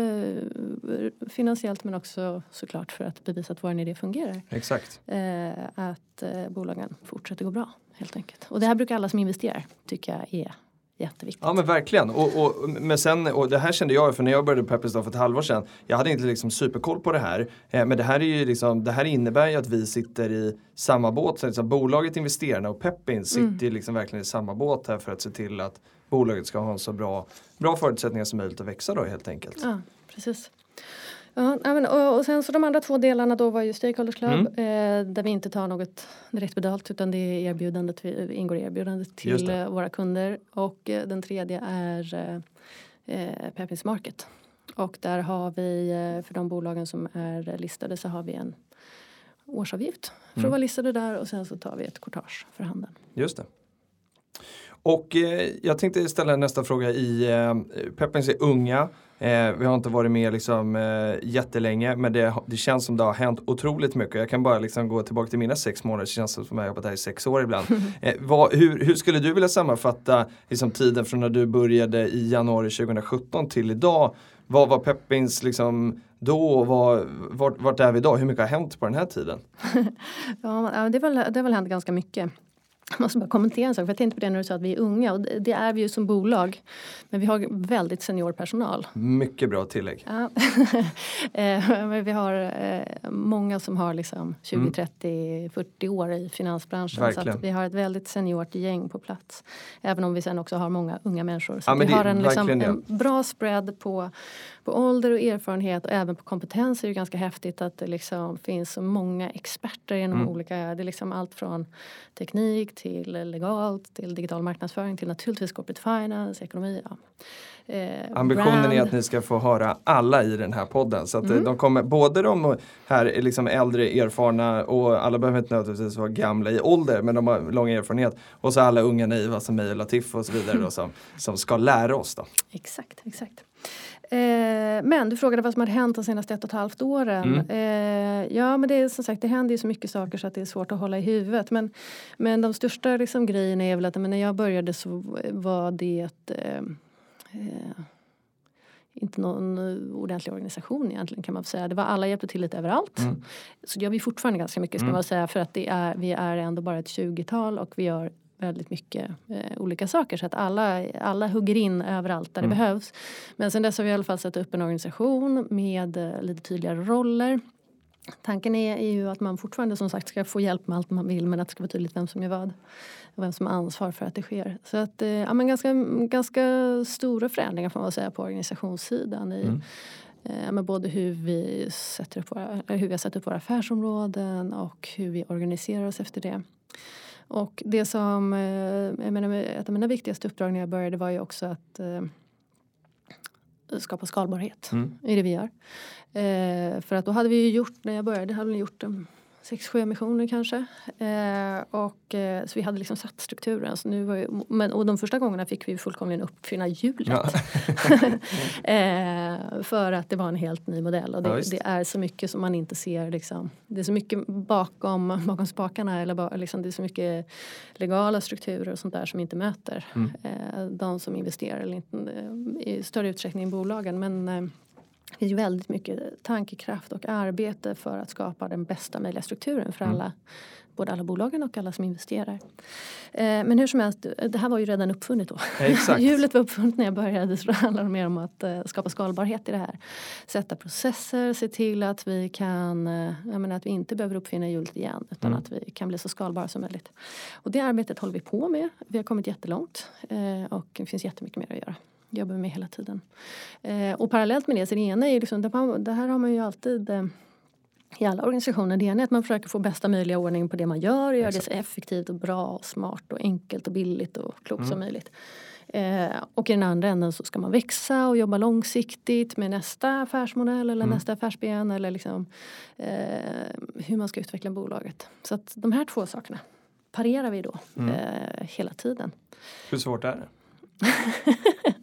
eh, finansiellt men också såklart för att bevisa att vår idé fungerar. Exakt. Eh, att eh, bolagen fortsätter gå bra helt enkelt. Och det här brukar alla som investerar tycka är jätteviktigt. Ja men verkligen. Och, och, men sen, och det här kände jag för när jag började Peppers för ett halvår sedan. Jag hade inte liksom superkoll på det här. Eh, men det här, är ju liksom, det här innebär ju att vi sitter i samma båt. Så liksom, bolaget, investerarna och Peppin sitter Mm. liksom verkligen i samma båt här för att se till att bolaget ska ha en så bra, bra förutsättningar som möjligt att växa då helt enkelt. Ja, precis. Ja, men, och, sen så de andra två delarna då var ju Stakeholders Club Mm. eh, där vi inte tar något direkt betalt utan det är erbjudandet, vi, ingår i erbjudandet till eh, våra kunder. Och eh, den tredje är eh, Peppins Market. Och där har vi, för de bolagen som är listade så har vi en årsavgift för Mm. att vara listade där och sen så tar vi ett courtage för handeln. Just det. Och jag tänkte ställa nästa fråga i eh, Peppins är unga. Eh, vi har inte varit med liksom, eh, jättelänge men det, det känns som det har hänt otroligt mycket. Jag kan bara liksom gå tillbaka till mina sex månader. Det känns som att jag har jobbat här i sex år ibland. [LAUGHS] Eh, vad, hur, hur skulle du vilja sammanfatta liksom, tiden från när du började i januari 2017 till idag? Vad var Peppins liksom, då och vad, vart, vart är vi idag? Hur mycket har hänt på den här tiden? [LAUGHS] Ja, ja, det, har väl, det har väl hänt ganska mycket. Jag måste bara kommentera en sak, för jag tänkte på det när du sa att vi är unga och det, är vi ju som bolag. Men vi har väldigt senior personal. Mycket bra tillägg. Ja. [LAUGHS] Eh, vi har eh, många som har liksom 20, Mm. 30, 40 år i finansbranschen. Så Verkligen. att vi har ett väldigt seniort gäng på plats. Även om vi sen också har många unga människor. Så Ja, vi har en, liksom, en bra spread på, på ålder och erfarenhet och även på kompetens. Det är ju ganska häftigt att det liksom finns så många experter inom Mm. olika, det är liksom allt från teknik till legalt, till digital marknadsföring, till naturligtvis corporate finance, ekonomi. Ja. Eh, Ambitionen brand. är att ni ska få höra alla i den här podden. Så att Mm. eh, de kommer, både de här är liksom äldre erfarna och alla behöver inte nödvändigtvis vara gamla i ålder men de har lång erfarenhet. Och så alla unga naiva som mig och Latif och så vidare då, [LAUGHS] som, som ska lära oss. Då. Exakt, exakt. Eh, men du frågade vad som hade hänt de senaste ett och ett halvt åren. Mm. Eh, ja men det är som sagt det händer ju så mycket saker så att det är svårt att hålla i huvudet. Men, men de största liksom, grejerna är väl att men när jag började så var det eh, eh, inte någon ordentlig organisation egentligen kan man säga. Det var alla hjälpte till lite överallt. Mm. Så det gör vi fortfarande ganska mycket ska Mm. man säga för att det är, vi är ändå bara ett 20-tal och vi gör väldigt mycket eh, olika saker så att alla, alla hugger in överallt där Mm. det behövs. Men sen dess har vi i alla fall satt upp en organisation med eh, lite tydligare roller. Tanken är, är ju att man fortfarande som sagt ska få hjälp med allt man vill men att det ska vara tydligt vem som gör vad. Och vem som har ansvar för att det sker. Så att, eh, ja, men ganska, ganska stora förändringar får man säga på organisationssidan. I, Mm. eh, med både hur vi, sätter upp våra, hur vi har satt upp våra affärsområden och hur vi organiserar oss efter det. Och det som, eh, jag menar, ett av mina viktigaste uppdrag när jag började var ju också att eh, skapa skalbarhet Mm. i det vi gör. Eh, för att då hade vi ju gjort, när jag började, hade vi gjort um, sex, sju emissioner kanske. Eh, och, eh, så vi hade liksom satt strukturen. Så nu var ju, men, och de första gångerna fick vi fullkomligen uppfinna hjulet. Ja. [LAUGHS] eh, för att det var en helt ny modell. Och det, Ja, det är så mycket som man inte ser. Liksom. Det är så mycket bakom, bakom spakarna. Eller liksom, det är så mycket legala strukturer och sånt där som inte möter Mm. eh, de som investerar eller inte, eh, i större utsträckning i bolagen. Men eh, det finns väldigt mycket tankekraft och arbete för att skapa den bästa möjliga strukturen för Mm. alla. Både alla bolagen och alla som investerar. Eh, men hur som helst, det här var ju redan uppfunnet då. Ja. [LAUGHS] Hjulet var uppfunnet när jag började så det handlar mer om att eh, skapa skalbarhet i det här. Sätta processer, se till att vi kan, eh, jag menar att vi inte behöver uppfinna hjulet igen utan Mm. att vi kan bli så skalbara som möjligt. Och det arbetet håller vi på med. Vi har kommit jättelångt och det finns jättemycket mer att göra. Jobbar med hela tiden. Eh, och parallellt med det, så det ena är liksom, det här- har man ju alltid eh, i alla organisationer. Det ena är att man försöker få bästa möjliga ordning på det man gör och göra det så effektivt och bra och smart och enkelt och billigt och klokt som möjligt. Eh, och i den andra änden så ska man växa och jobba långsiktigt med nästa affärsmodell eller nästa affärsben eller liksom, eh, hur man ska utveckla bolaget. Så att de här två sakerna parerar vi då eh, hela tiden. Hur svårt är det? [LAUGHS]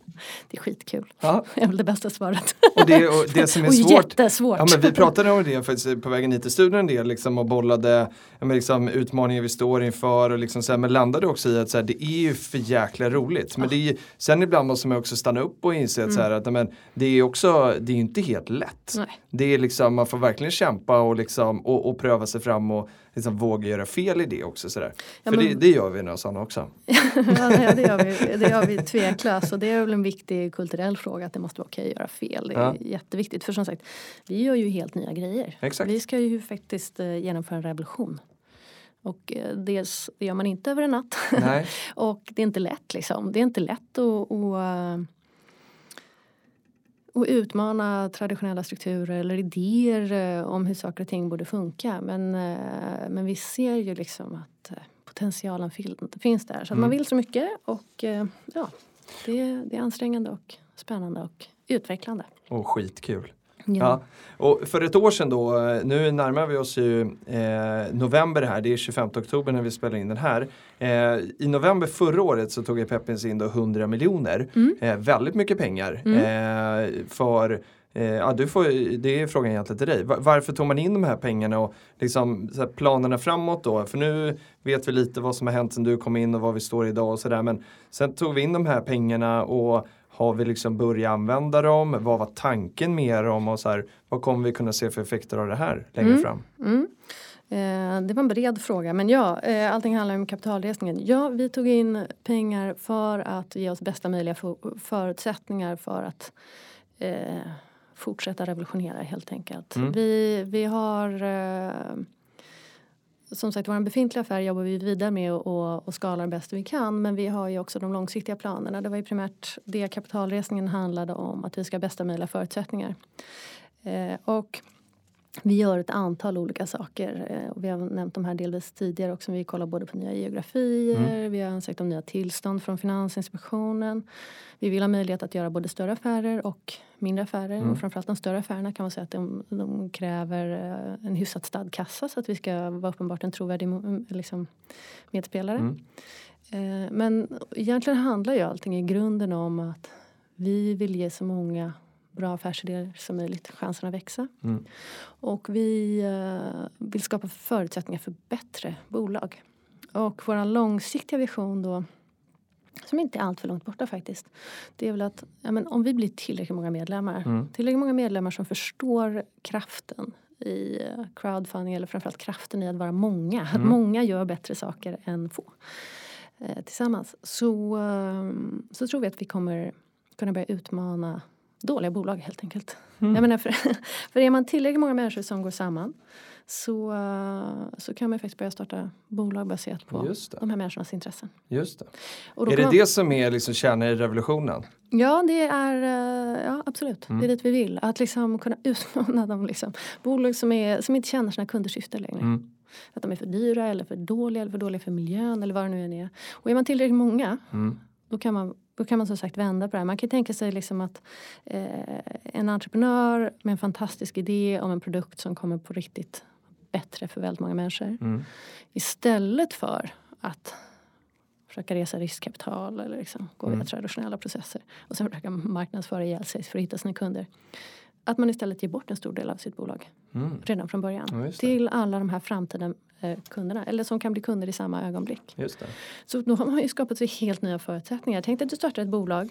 Det är skitkul. Ja, [LAUGHS] Det är väl det bästa svaret. och det, och det som är [LAUGHS] och svårt jättesvårt. Ja, men vi pratade om det faktiskt på vägen hit till studion en del liksom, och bollade ja, men liksom, utmaningar vi står inför och liksom, så här, men landade också i att så här, det är ju för jäkla roligt. Men det är, sen ibland måste man också stanna upp och inse att, så här, att men, det är också, det är ju inte helt lätt. Nej. Det är liksom, man får verkligen kämpa och, liksom, och, och pröva sig fram och liksom, våga göra fel i det också. Så där. Ja, För men- det, det gör vi några sådana också. [LAUGHS] ja, det, det, gör vi, det gör vi tveklöst och det är väl en viktig kulturell fråga att det måste vara okej att göra fel. Det är Ja. jätteviktigt för som sagt vi gör ju helt nya grejer. Exakt. Vi ska ju faktiskt eh, genomföra en revolution. Och eh, dels det gör man inte över en natt [LAUGHS] och det är inte lätt liksom. Det är inte lätt att, att, eh, och utmana traditionella strukturer eller idéer om hur saker och ting borde funka. Men, men vi ser ju liksom att potentialen fin- finns där. Så att Mm. man vill så mycket och ja, det, det är ansträngande och spännande och utvecklande. Och skitkul. Ja. Och för ett år sedan då, eh, nu närmar vi oss ju eh, november här, det är 25 oktober när vi spelar in den här. Eh, I november förra året så tog Peppins in då 100 miljoner. Mm. Eh, väldigt mycket pengar. Eh, för eh, ja, du får, det är frågan egentligen till dig. Va- Varför tog man in de här pengarna och liksom, här, planerna framåt då? För nu vet vi lite vad som har hänt sedan du kom in och var vi står idag och sådär. Men sen tog vi in de här pengarna och har vi liksom börjat använda dem? Vad var tanken med dem? Och så här, vad kommer vi kunna se för effekter av det här längre Mm. fram? Mm. Eh, det var en bred fråga men ja, eh, allting handlar om kapitalresningen. Ja, vi tog in pengar för att ge oss bästa möjliga för- förutsättningar för att eh, fortsätta revolutionera helt enkelt. Mm. Vi, vi har eh, som sagt, vår befintliga affär jobbar vi vidare med och, och, skalar bäst vi kan. Men vi har ju också de långsiktiga planerna. Det var ju primärt det kapitalresningen handlade om. Att vi ska ha bästa möjliga förutsättningar. Eh, och vi gör ett antal olika saker. Eh, och vi har nämnt de här delvis tidigare också. Vi kollar både på nya geografier. Vi har ansökt om nya tillstånd från Finansinspektionen. Vi vill ha möjlighet att göra både större affärer och mindre affärer. Och framförallt de större affärerna kan man säga att de, de kräver eh, en hyfsat stadkassa så att vi ska vara uppenbart en trovärdig mo- liksom, medspelare. Mm. Eh, Men egentligen handlar ju allting i grunden om att vi vill ge så många bra affärsidéer som möjligt chansen att växa. Mm. Och vi eh, vill skapa förutsättningar för bättre bolag. Och vår långsiktiga vision då som inte är allt för långt borta faktiskt. Det är väl att ja, men om vi blir tillräckligt många medlemmar. Mm. Tillräckligt många medlemmar som förstår kraften i eh, crowdfunding eller framförallt kraften i att vara många. Att många gör bättre saker än få eh, tillsammans. Så, eh, så tror vi att vi kommer kunna börja utmana dåliga bolag helt enkelt. Mm. Jag menar, för, [LAUGHS] för är man tillräckligt många människor som går samman så, så kan man faktiskt börja starta bolag baserat på de här människornas intressen. Just det. Är det man- det som är liksom kärnan i revolutionen? Ja, det är eh, ja, absolut. Mm. Det är dit vi vill. Att liksom kunna [LAUGHS] utmana de liksom, bolag som, är, som inte känner sina kunders syfte längre. Mm. Att de är för dyra eller för dåliga eller för dåliga för miljön eller vad det nu än är. Och är man tillräckligt många Mm. då kan man, då kan man som sagt vända på det här. Man kan tänka sig liksom att eh, en entreprenör med en fantastisk idé om en produkt som kommer på riktigt bättre för väldigt många människor. Mm. Istället för att försöka resa riskkapital eller liksom gå via Mm. traditionella processer och sen försöka marknadsföra ihjäl sig för att hitta sina kunder. Att man istället ger bort en stor del av sitt bolag Mm. redan från början Ja, till alla de här framtida eh, kunderna eller som kan bli kunder i samma ögonblick. Så då har man ju skapat sig helt nya förutsättningar. Tänk dig att du startar ett bolag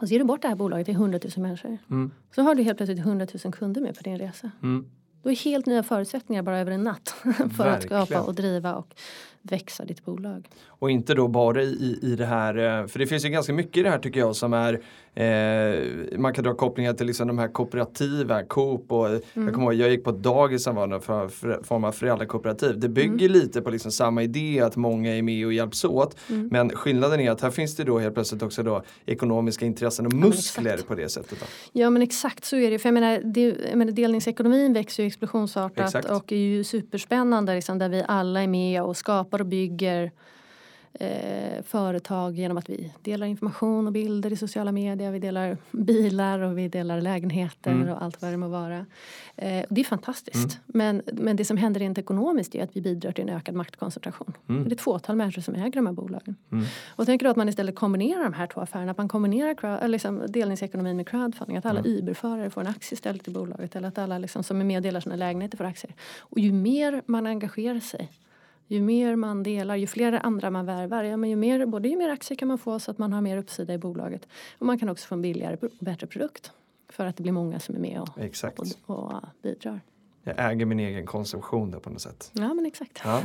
och så ger du bort det här bolaget till 100 000 människor. Mm. Så har du helt plötsligt 100 000 kunder med på din resa. Mm. Då är helt nya förutsättningar bara över en natt [LAUGHS] för att skapa Verkligen. och driva och växa ditt bolag. Och inte då bara i, i det här, eh, för det finns ju ganska mycket i det här tycker jag som är eh, Man kan dra kopplingar till liksom de här kooperativa, Coop och Mm. jag kommer ihåg jag gick på ett dagis som var för, för, form av föräldrakooperativ. Det bygger Mm. lite på liksom samma idé att många är med och hjälps åt. Mm. Men skillnaden är att här finns det då helt plötsligt också då ekonomiska intressen och muskler exakt. på det sättet. Då. Ja men exakt så är det. För jag menar, det, jag menar delningsekonomin växer ju explosionsartat Exakt. och är ju superspännande liksom, där vi alla är med och skapar och bygger eh, företag genom att vi delar information och bilder i sociala medier. Vi delar bilar och vi delar lägenheter Mm. och allt vad det må vara. Eh, det är fantastiskt. Men, men det som händer rent ekonomiskt är att vi bidrar till en ökad maktkoncentration. Mm. Det är ett fåtal människor som äger de här bolagen. Mm. Och tänker då att man istället kombinerar de här två affärerna. Att man kombinerar crowd, liksom delningsekonomin med crowdfunding. Att alla Mm. Uber-förare får en aktie istället i bolaget. Eller att alla liksom som är med och delar sina lägenheter får aktier. Och ju mer man engagerar sig. Ju mer man delar, ju fler andra man värvar. Ja, men ju, mer, både ju mer aktier kan man få så att man har mer uppsida i bolaget. Och man kan också få en billigare och bättre produkt. För att det blir många som är med och, Exakt. och, och bidrar. jag äger min egen konsumtion där på något sätt. Ja men exakt. Ja.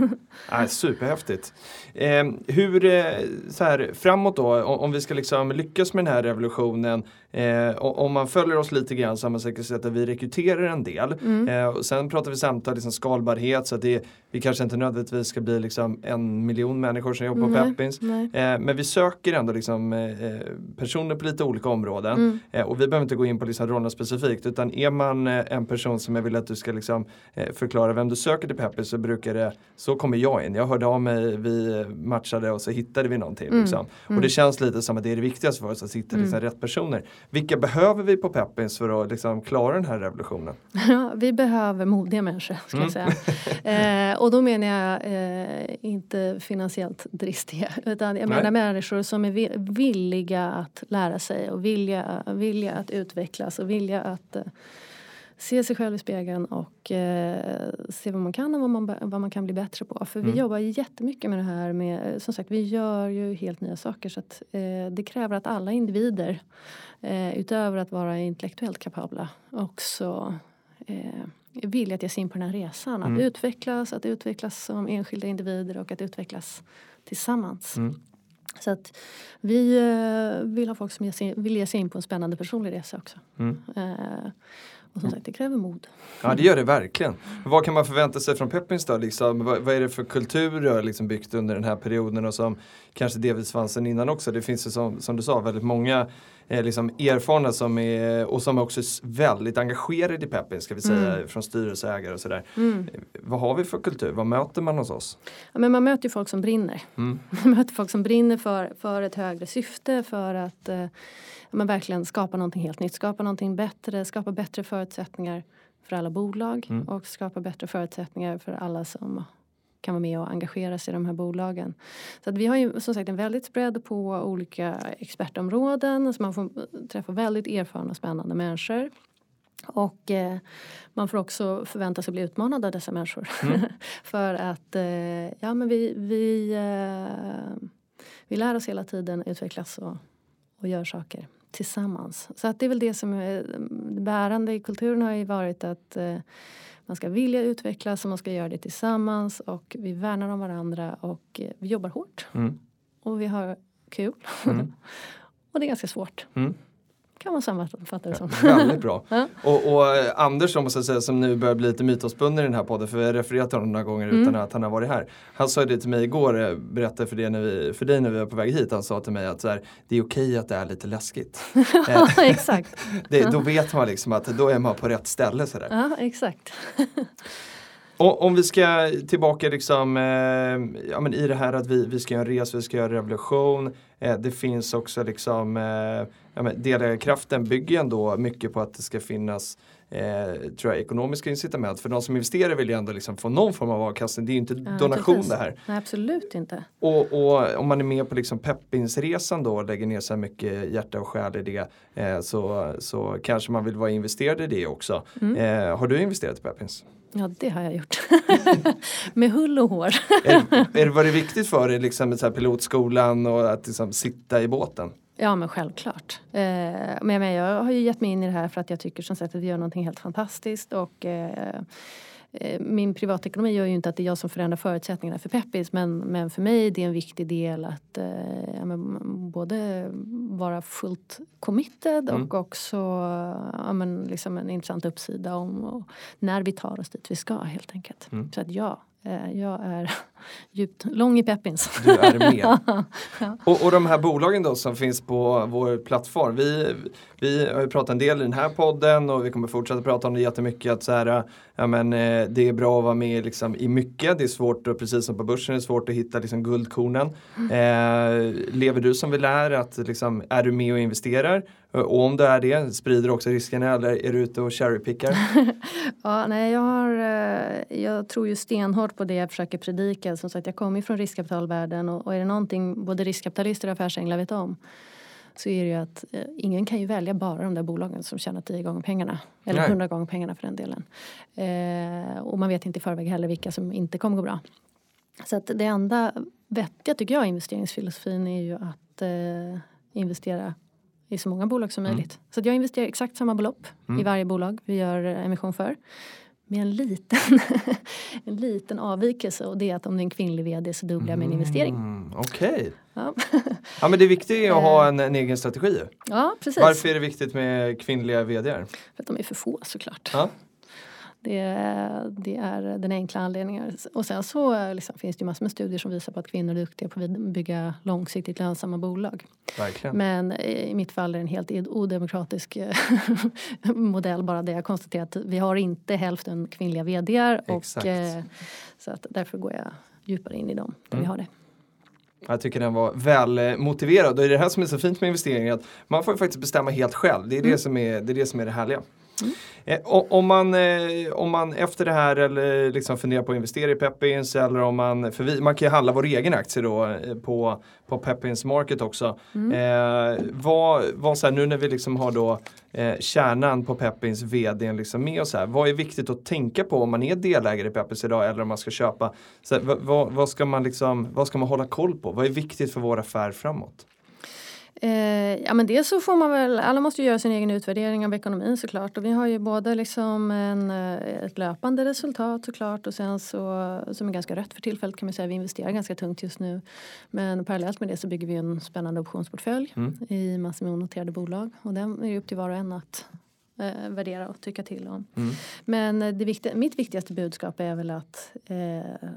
Ja, superhäftigt. Eh, hur, så här, framåt då, om, om vi ska liksom lyckas med den här revolutionen. Eh, om man följer oss lite grann så har man säkert sett att vi rekryterar en del. Eh, och sen pratar vi samtal, liksom skalbarhet så att det, vi kanske inte nödvändigtvis ska bli liksom en miljon människor som jobbar på Nej, Peppins. nej. Eh, men vi söker ändå liksom, eh, personer på lite olika områden. Mm. Eh, och vi behöver inte gå in på liksom rollerna specifikt utan är man eh, en person som jag vill att du ska liksom, eh, förklara vem du söker till Peppis så brukar det, så kommer jag in. Jag hörde av mig, vi matchade och så hittade vi någonting. Mm. Liksom. Och det känns lite som att det är det viktigaste för oss att hitta liksom, rätt personer. Vilka behöver vi på Peppins för att liksom, klara den här revolutionen? [LAUGHS] Ja, vi behöver modiga människor ska Mm. jag säga. eh, och då menar jag eh, inte finansiellt dristiga utan jag menar Nej. människor som är vi- villiga att lära sig och vilja, vilja att utvecklas och vilja att eh, se sig själv i spegeln och eh, se vad man kan och vad man, vad man kan bli bättre på. För vi Mm. jobbar jättemycket med det här med, eh, som sagt vi gör ju helt nya saker så att eh, det kräver att alla individer eh, utöver att vara intellektuellt kapabla också eh, villiga att ge sig in på den här resan. Att Mm. utvecklas, att utvecklas som enskilda individer och att utvecklas tillsammans. Mm. Så att vi eh, vill ha folk som vill ge sig in på en spännande personlig resa också. Mm. Och som sagt, det kräver mod. Ja det gör det verkligen. Vad kan man förvänta sig från Peppins då? Liksom, vad, vad är det för kultur du har liksom byggt under den här perioden och som kanske delvis fanns sen innan också. Det finns ju som, som du sa väldigt många eh, liksom erfarna som är och som är också väldigt engagerade i Peppins ska vi säga från styrelseägare och sådär. Mm. Vad har vi för kultur? Vad möter man hos oss? Ja, men man möter ju folk som brinner. Mm. [LAUGHS] Man möter folk som brinner för, för ett högre syfte, för att eh, men verkligen skapa någonting helt nytt, skapa någonting bättre, skapa bättre förutsättningar för alla bolag Mm. och skapa bättre förutsättningar för alla som kan vara med och engagera sig i de här bolagen. Så att vi har ju som sagt en väldigt spread på olika expertområden så man får träffa väldigt erfarna och spännande människor. Och eh, man får också förvänta sig bli utmanad av dessa människor. [LAUGHS] För att eh, ja, men vi, vi, eh, vi lär oss hela tiden, utvecklas och, och gör saker tillsammans. Så att det är väl det som är det bärande i kulturen har ju varit att eh, man ska vilja utvecklas och man ska göra det tillsammans och vi värnar om varandra och eh, vi jobbar hårt Mm. och vi har kul. Mm. [LAUGHS] och det är ganska svårt. Kan man sammanfatta det som. Väldigt bra. [LAUGHS] Ja. Och, och eh, Anders som, måste säga, som nu börjar bli lite mytomspunnen i den här podden för vi har refererat till honom några gånger Mm. utan att han har varit här. Han sa det till mig igår, eh, berättade för, det när vi, för dig när vi var på väg hit, han sa till mig att så här, det är okej att det är lite läskigt. [LAUGHS] Eh, ja, exakt. [LAUGHS] det, då vet man liksom att då är man på rätt ställe. Så där. Ja, exakt. Och, om vi ska tillbaka liksom, eh, ja, men i det här att vi, vi ska göra en resa, vi ska göra revolution. Eh, det finns också liksom, eh, ja, men delägarkraften bygger ändå mycket på att det ska finnas eh, tror jag, ekonomiska incitament. För de som investerar vill ju ändå liksom få någon form av avkastning. Det är ju inte Ja, donation precis. det här. Nej, absolut inte. Och, och om man är med på liksom Peppinsresan då och lägger ner så här mycket hjärta och själ i det så, så, så kanske man vill vara investerad i det också. Mm. Eh, har du investerat i Peppins? Ja, det har jag gjort. [LAUGHS] Med hull och hår. är, är det varit viktigt för dig liksom, med så pilotskolan och att liksom, sitta i båten? Ja, men självklart. Eh, men jag, men jag har ju gett mig in i det här för att jag tycker som sagt att vi gör någonting helt fantastiskt. Och, eh, min privatekonomi gör ju inte att det är jag som förändrar förutsättningarna för Peppis men, men för mig är det en viktig del att eh, ja, både vara fullt committed Mm. och också ja, men, liksom en intressant uppsida om när vi tar oss dit vi ska helt enkelt. Mm. Så att ja, eh, jag är [LAUGHS] djupt lång i Peppins. Du är med. [LAUGHS] och, och de här bolagen då som finns på vår plattform. Vi, vi har ju pratat en del i den här podden och vi kommer fortsätta prata om det jättemycket. Att så här, ja, men, eh, det är bra att vara med liksom, i mycket. Det är svårt, och precis som på börsen, det är svårt att hitta liksom, guldkornen. Eh, lever du som vi lär? Att, liksom, är du med och investerar? Och om du är det, sprider du också riskerna eller är du ute och cherrypickar? [LAUGHS] Ja, nej, jag, har, eh, jag tror ju stenhårt på det jag försöker predika. Som sagt, jag kommer ju från riskkapitalvärlden och, och är det någonting både riskkapitalister och affärsänglar vet om så är det ju att eh, ingen kan ju välja bara de där bolagen som tjänar tio gånger pengarna. Eller hundra gånger pengarna för den delen. Eh, och man vet inte i förväg heller vilka som inte kommer gå bra. Så att det enda vettiga tycker jag i investeringsfilosofin är ju att eh, investera i så många bolag som Mm. möjligt. Så att jag investerar exakt samma belopp Mm. i varje bolag vi gör eh, emission för. med en liten, [LAUGHS] en liten avvikelse och det är att om det är en kvinnlig vd så dubblar jag min investering. Mm, Okej. Ja. Ja men det är viktigt att ha en, en egen strategi. ja, precis. Varför är det viktigt med kvinnliga vdar? För att de är för få såklart. Ja. Det, det är den enkla anledningen. Och sen så liksom, finns det ju massor med studier som visar på att kvinnor är duktiga på att bygga långsiktigt lönsamma bolag. Verkligen. Men i mitt fall är det en helt odemokratisk [LAUGHS] modell bara det jag konstaterat. Vi har inte hälften kvinnliga vdar och Exakt. eh, så att därför går jag djupare in i dem där Mm. vi har det. Jag tycker den var väl eh, motiverad och det är det här som är så fint med investeringar. Att man får faktiskt bestämma helt själv. Det är, det, som, är, det, är det som är det härliga. Eh, och, om, man, eh, om man efter det här eller liksom funderar på att investera i Peppins eller om man, för vi, man kan ju handla vår egen aktie då eh, på, på Peppins Market också. Eh, vad, vad så här, nu när vi liksom har då eh, kärnan på Peppins vd liksom med oss här. Vad är viktigt att tänka på om man är delägare i Peppins idag eller om man ska köpa? Så här, vad, vad, ska man liksom, vad ska man hålla koll på? Vad är viktigt för vår affär framåt? Eh, ja men dels så får man väl, alla måste ju göra sin egen utvärdering av ekonomin såklart och vi har ju både liksom en, eh, ett löpande resultat såklart och sen så som är ganska rött för tillfället kan man säga, vi investerar ganska tungt just nu. Men parallellt med det så bygger vi en spännande optionsportfölj Mm. i massor med onoterade bolag och den är ju upp till var och en att eh, värdera och tycka till om. Mm. Men eh, det viktiga, mitt viktigaste budskap är väl att eh,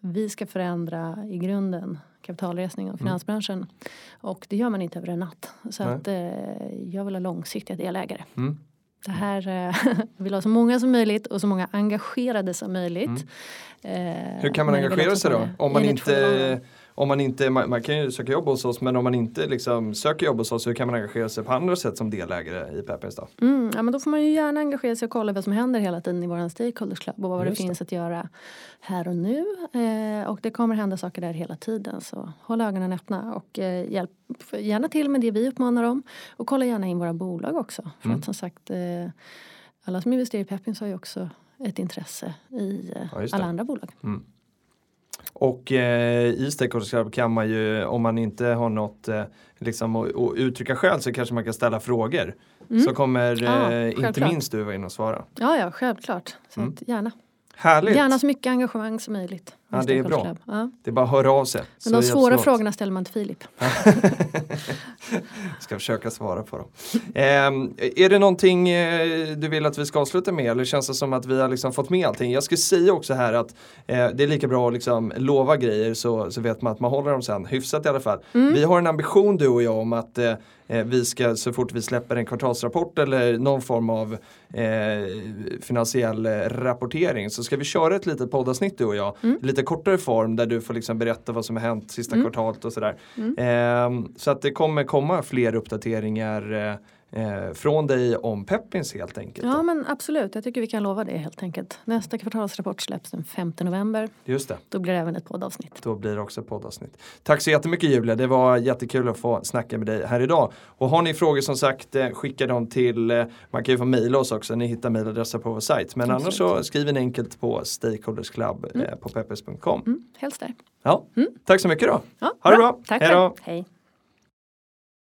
vi ska förändra i grunden kapitalresning och finansbranschen. Och det gör man inte över en natt. Så Nej. att, eh, jag vill ha långsiktiga delägare. Mm. Det här, eh, [LAUGHS] vill ha så många som möjligt och så många engagerade som möjligt. Eh, Mm. Hur kan man engagera sig då? Om man inte. Om man inte man, man kan ju söka jobb hos oss men om man inte liksom söker jobb hos oss hur kan man engagera sig på andra sätt som delägare i Peppins då? Mm, ja, men då får man ju gärna engagera sig och kolla vad som händer hela tiden i vår stakeholders club och vad det Just det. finns att göra här och nu. Eh, och det kommer hända saker där hela tiden så håll ögonen öppna och eh, hjälp gärna till med det vi uppmanar om. Och kolla gärna in våra bolag också. För Mm. att som sagt eh, alla som investerar i Peppins har ju också ett intresse i eh, Ja, det. alla andra bolag. Och eh, i Stakeholders Club kan man ju om man inte har något att liksom, att- att uttrycka själv så kanske man kan ställa frågor. Så kommer Ja, eh, inte självklart. minst du vara in och svara. Ja, ja, självklart. Så Mm. gärna. Härligt! Gärna så mycket engagemang som möjligt. Ja, det är bra. Ja. Det är bara att höra av sig. Men de svåra frågorna ställer man till Filip. [LAUGHS] Ska försöka svara på dem. Ehm, är det någonting eh, du vill att vi ska avsluta med eller känns det som att vi har liksom fått med allting? Jag skulle säga också här att eh, det är lika bra att liksom lova grejer så, så vet man att man håller dem sen, hyfsat i alla fall. Vi har en ambition du och jag om att eh, eh, vi ska så fort vi släpper en kvartalsrapport eller någon form av eh, finansiell eh, rapportering så ska vi köra ett litet poddavsnitt du och jag. Lite kortare form där du får liksom berätta vad som har hänt sista kvartalet och sådär. Ehm, så att det kommer komma fler uppdateringar eh, från dig om Peppins helt enkelt. Ja men absolut, jag tycker vi kan lova det helt enkelt. Nästa kvartalsrapport släpps den 5 november. Just det, Då blir det även ett poddavsnitt. då blir det också poddavsnitt. Tack så jättemycket Julia, det var jättekul att få snacka med dig här idag. Och har ni frågor som sagt, eh, skicka dem till, eh, man kan ju få mejla oss också, ni hittar mejladresser på vår sajt. Men annars så skriver ni enkelt på stakeholdersclub eh, på peppers.com. Mm, helst där. Ja, tack så mycket då. Ja, Ha det bra. Tack Hej då. Hej.